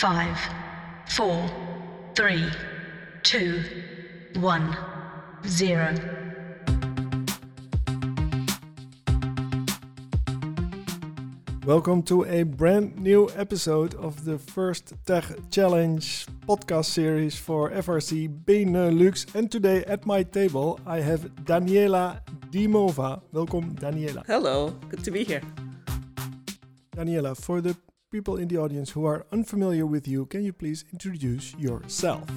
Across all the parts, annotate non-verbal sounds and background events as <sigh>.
five, four, three, two, one, zero. Welcome to a brand new episode of the First Tech Challenge podcast series for FRC Benelux. And today at my table I have Daniela Dimova. Welcome, Daniela. Hello, good to be here. Daniela, for the people in the audience who are unfamiliar with you, can you please introduce yourself?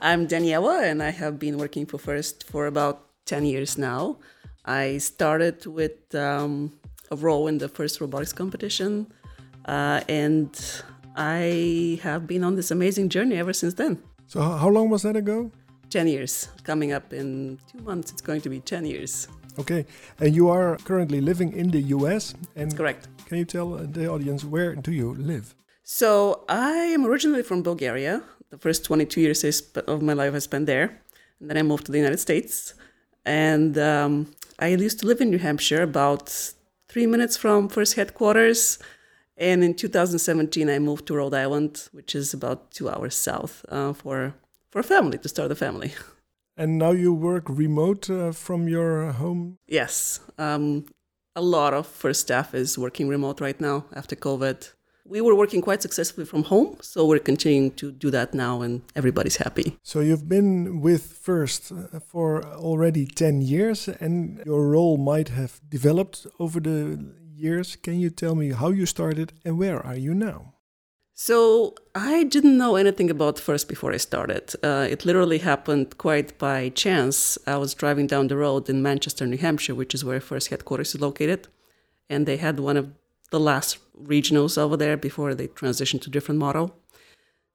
I'm Daniela, and I have been working for First for about 10 years now. I started with um, a role in the first robotics competition, uh, and I have been on this amazing journey ever since then. So, how long was that ago? 10 years. Coming up in two months, it's going to be 10 years. Okay, and you are currently living in the US. And That's correct. Can you tell the audience where do you live? So I am originally from Bulgaria. The first 22 years of my life I spent there, and then I moved to the United States. And um, I used to live in New Hampshire, about three minutes from first headquarters. And in 2017, I moved to Rhode Island, which is about two hours south, uh, for for a family to start a family. <laughs> And now you work remote uh, from your home. Yes, um, a lot of first staff is working remote right now after COVID. We were working quite successfully from home, so we're continuing to do that now, and everybody's happy. So you've been with First uh, for already 10 years, and your role might have developed over the years. Can you tell me how you started and where are you now? So I didn't know anything about First before I started. Uh, it literally happened quite by chance. I was driving down the road in Manchester, New Hampshire, which is where First headquarters is located, and they had one of the last regionals over there before they transitioned to different model.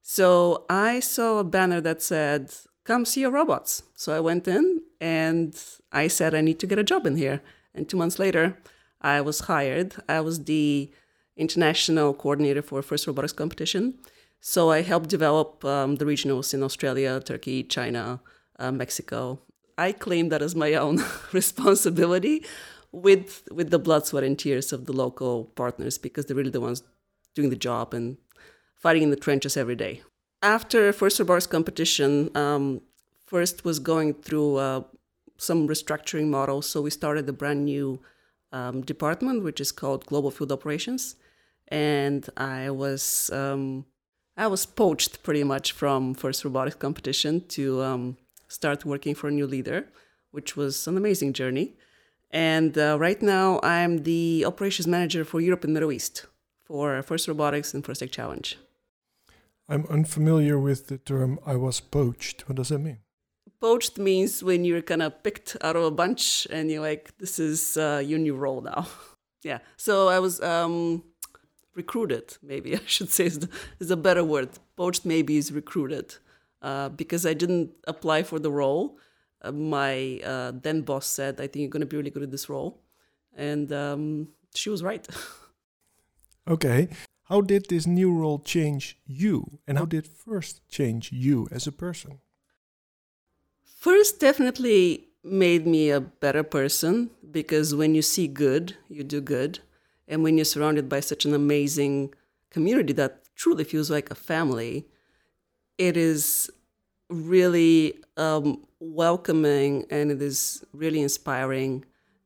So I saw a banner that said, "Come see your robots." So I went in and I said, "I need to get a job in here." And two months later, I was hired. I was the international coordinator for first robotics competition. So I helped develop um, the regionals in Australia, Turkey, China, uh, Mexico. I claim that as my own <laughs> responsibility with with the blood, sweat, and tears of the local partners because they're really the ones doing the job and fighting in the trenches every day. After first robotics competition, um, first was going through uh, some restructuring models, so we started a brand new um, department, which is called Global Field Operations, and I was um, I was poached pretty much from first robotics competition to um, start working for a new leader, which was an amazing journey. And uh, right now, I'm the operations manager for Europe and Middle East for First Robotics and First Tech Challenge. I'm unfamiliar with the term I was poached. What does that mean? Poached means when you're kind of picked out of a bunch and you're like, this is uh, your new role now. <laughs> yeah. So I was um, recruited, maybe <laughs> I should say is, the, is a better word. Poached maybe is recruited uh, because I didn't apply for the role. Uh, my uh, then boss said, I think you're going to be really good at this role. And um, she was right. <laughs> okay. How did this new role change you? And how did first change you as a person? First, definitely made me a better person because when you see good, you do good. And when you're surrounded by such an amazing community that truly feels like a family, it is really um, welcoming and it is really inspiring.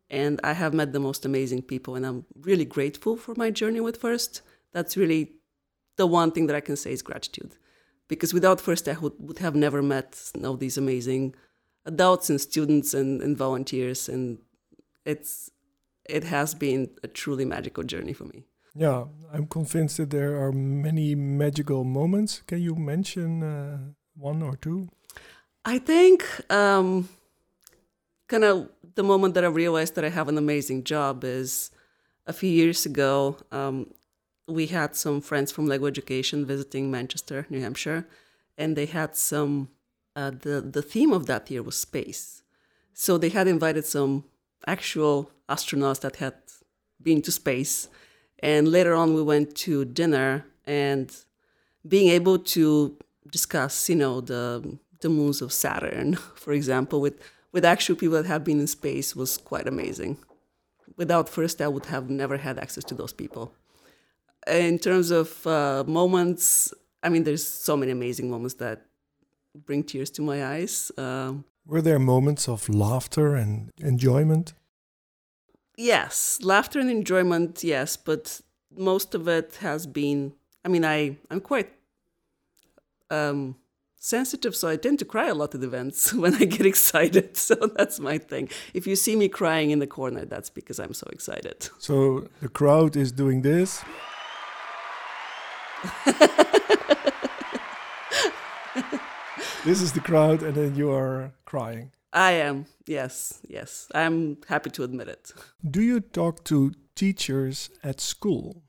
And I have met the most amazing people, and I'm really grateful for my journey with First. That's really the one thing that I can say is gratitude. Because without First, I would, would have never met know, these amazing adults and students and, and volunteers. And it's it has been a truly magical journey for me. Yeah, I'm convinced that there are many magical moments. Can you mention uh, one or two? I think um, kind of the moment that I realized that I have an amazing job is a few years ago. Um, we had some friends from Lego Education visiting Manchester, New Hampshire, and they had some. Uh, the the theme of that year was space, so they had invited some actual astronauts that had been to space. And later on, we went to dinner, and being able to discuss, you know, the the moons of Saturn, <laughs> for example, with with actual people that have been in space was quite amazing. Without first, I would have never had access to those people. in terms of uh, moments, I mean, there's so many amazing moments that bring tears to my eyes. Um, Were there moments of laughter and enjoyment? yes, laughter and enjoyment, yes, but most of it has been. I mean, I I'm quite um, sensitive, so I tend to cry a lot at events <laughs> when I get excited. <laughs> So that's my thing. If you see me crying in the corner, that's because I'm so excited. So the crowd is doing this. <laughs> this is the crowd, and then you are crying. I am, yes, yes. I'm happy to admit it. Do you talk to teachers at school?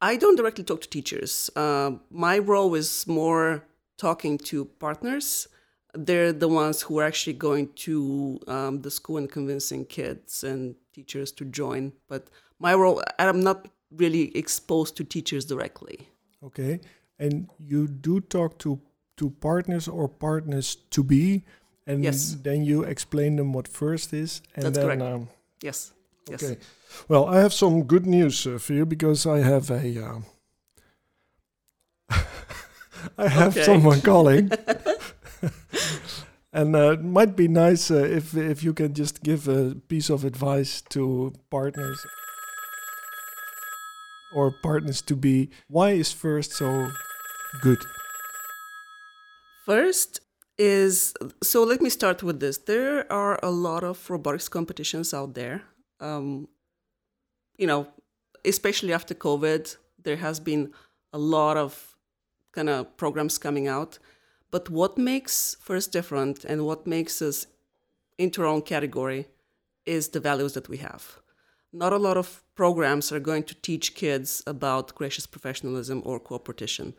I don't directly talk to teachers. Uh, my role is more talking to partners. They're the ones who are actually going to um, the school and convincing kids and teachers to join. But my role, I'm not really exposed to teachers directly. Okay, and you do talk to to partners or partners to be, and Yes. then you explain them what first is, and That's then um, Yes. Yes. Okay. Well, I have some good news uh, for you because I have a. Uh, <laughs> I have Okay. someone <laughs> calling, and uh, it might be nice uh, if if you can just give a piece of advice to partners or partners to be. Why is first so good? First is so let me start with this. There are a lot of robotics competitions out there. Um, you know, especially after COVID, there has been a lot of kind of programs coming out. But what makes First different and what makes us into our own category is the values that we have. Not a lot of programs are going to teach kids about gracious professionalism or cooperation.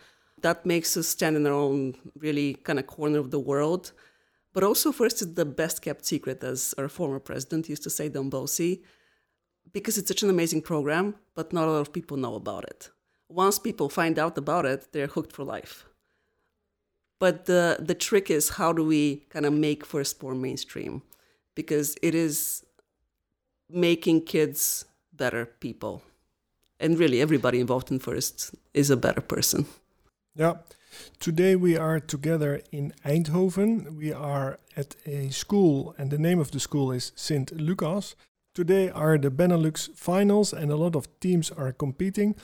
That makes us stand in our own really kind of corner of the world. But also, first is the best kept secret, as our former president used to say, Don Bossi, because it's such an amazing program, but not a lot of people know about it. Once people find out about it, they're hooked for life. But the, the trick is how do we kind of make First more mainstream? Because it is making kids better people. And really, everybody involved in First is a better person. Yeah. Today we are together in Eindhoven. We are at a school, and the name of the school is Sint Lucas. Today are the Benelux finals, and a lot of teams are competing.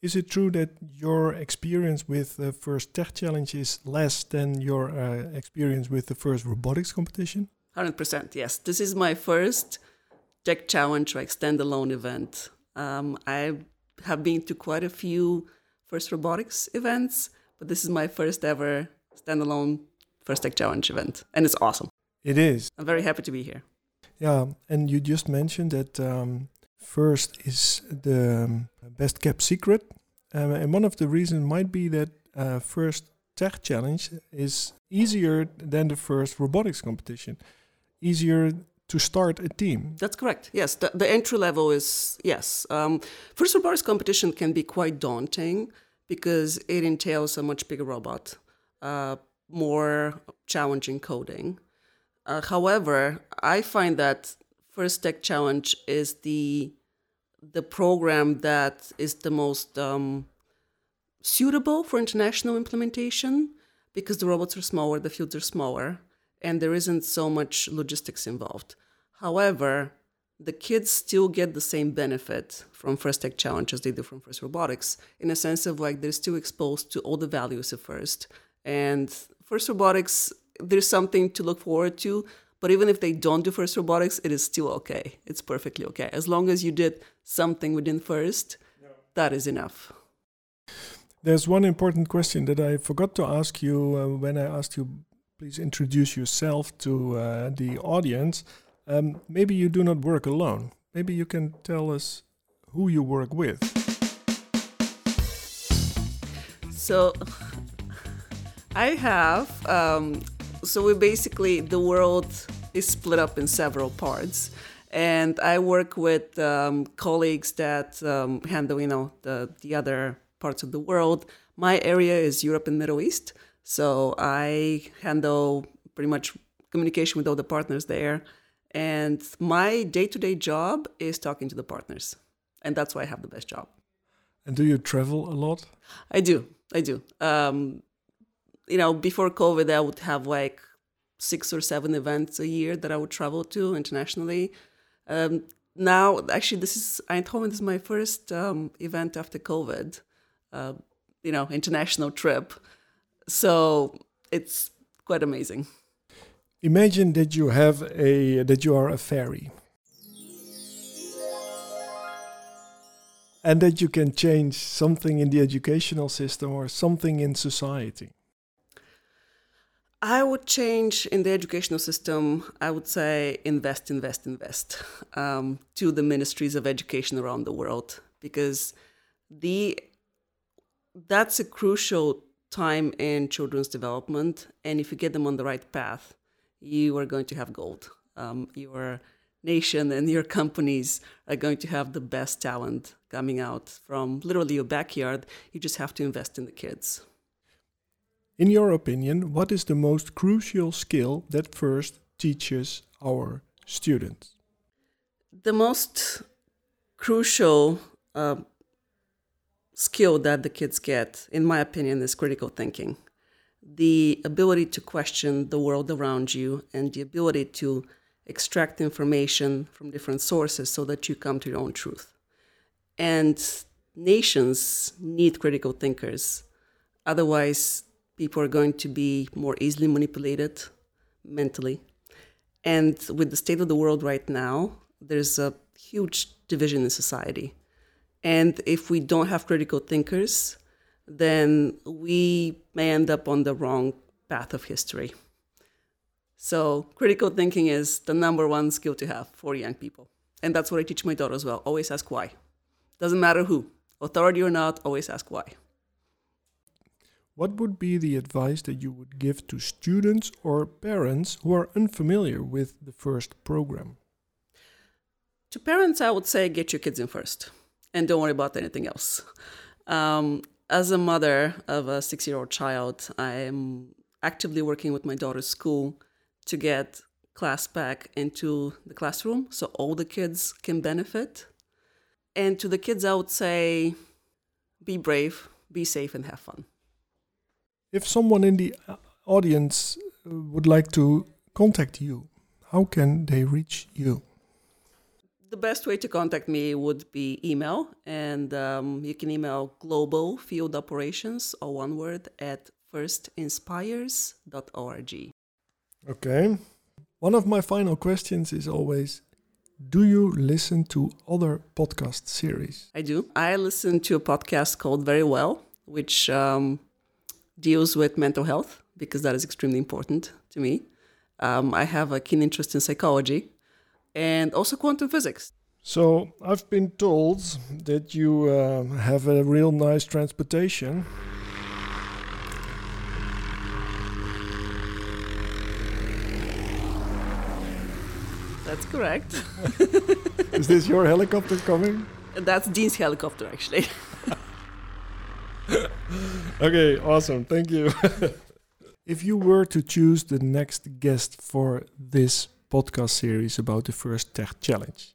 Is it true that your experience with the first Tech Challenge is less than your uh, experience with the first robotics competition? 100%, yes. This is my first Tech Challenge like standalone event. Um, I have been to quite a few first robotics events, but this is my first ever standalone first Tech Challenge event, and it's awesome. It is. I'm very happy to be here. Yeah, and you just mentioned that um, first is the um, best kept secret, um, and one of the reasons might be that uh, first tech challenge is easier than the first robotics competition, easier to start a team. That's correct. Yes, the, the entry level is yes. Um, first robotics competition can be quite daunting because it entails a much bigger robot, uh, more challenging coding. Uh, however, I find that First Tech Challenge is the the program that is the most um, suitable for international implementation because the robots are smaller, the fields are smaller, and there isn't so much logistics involved. However, the kids still get the same benefit from First Tech Challenge as they do from First Robotics, in a sense of like they're still exposed to all the values of First. And First Robotics, there's something to look forward to, but even if they don't do First Robotics, it is still okay. It's perfectly okay. As long as you did something within First, that is enough. There's one important question that I forgot to ask you uh, when I asked you, please introduce yourself to uh, the audience. Um, maybe you do not work alone. Maybe you can tell us who you work with. So <laughs> I have, um, so we basically, the world is split up in several parts. And I work with um, colleagues that um, handle, you know, the, the other parts of the world. My area is Europe and Middle East. So I handle pretty much communication with all the partners there. And my day to day job is talking to the partners. And that's why I have the best job. And do you travel a lot? I do. I do. Um, you know, before COVID, I would have like six or seven events a year that I would travel to internationally. Um, now, actually, this is Eindhoven. This is my first um, event after COVID. Uh, you know, international trip. So it's quite amazing. Imagine that you have a that you are a fairy. And that you can change something in the educational system or something in society. I would change in the educational system. I would say invest, invest, invest um, to the ministries of education around the world because the that's a crucial time in children's development. And if you get them on the right path, you are going to have gold. Um, your nation and your companies are going to have the best talent coming out from literally your backyard. You just have to invest in the kids. In your opinion, what is the most crucial skill that FIRST teaches our students? The most crucial uh, skill that the kids get, in my opinion, is critical thinking. The ability to question the world around you and the ability to extract information from different sources so that you come to your own truth. And nations need critical thinkers. Otherwise, people are going to be more easily manipulated mentally. And with the state of the world right now, there's a huge division in society. And if we don't have critical thinkers, then we may end up on the wrong path of history. So, critical thinking is the number one skill to have for young people. And that's what I teach my daughter as well. Always ask why. Doesn't matter who, authority or not, always ask why. What would be the advice that you would give to students or parents who are unfamiliar with the FIRST program? To parents, I would say get your kids in first and don't worry about anything else. Um, as a mother of a six year old child, I am actively working with my daughter's school to get class back into the classroom so all the kids can benefit. And to the kids, I would say be brave, be safe, and have fun. If someone in the audience would like to contact you, how can they reach you? The best way to contact me would be email, and um, you can email global field operations, or one word, at firstinspires.org. Okay. One of my final questions is always Do you listen to other podcast series? I do. I listen to a podcast called Very Well, which um, deals with mental health because that is extremely important to me. Um, I have a keen interest in psychology and also quantum physics. So I've been told that you uh, have a real nice transportation. That's correct. <laughs> Is this your helicopter coming? That's Dean's helicopter, actually. <laughs> okay, awesome. Thank you. <laughs> if you were to choose the next guest for this podcast series about the FIRST Tech Challenge,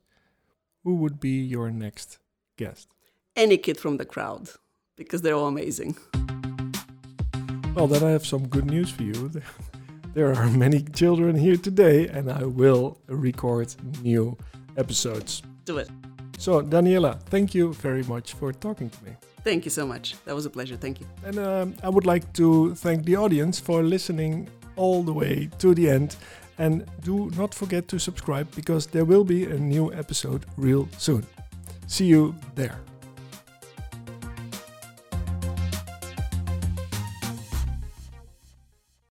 who would be your next guest? Any kid from the crowd, because they're all amazing. Well, then I have some good news for you. <laughs> There are many children here today, and I will record new episodes. Do it. So, Daniela, thank you very much for talking to me. Thank you so much. That was a pleasure. Thank you. And um, I would like to thank the audience for listening all the way to the end. And do not forget to subscribe because there will be a new episode real soon. See you there.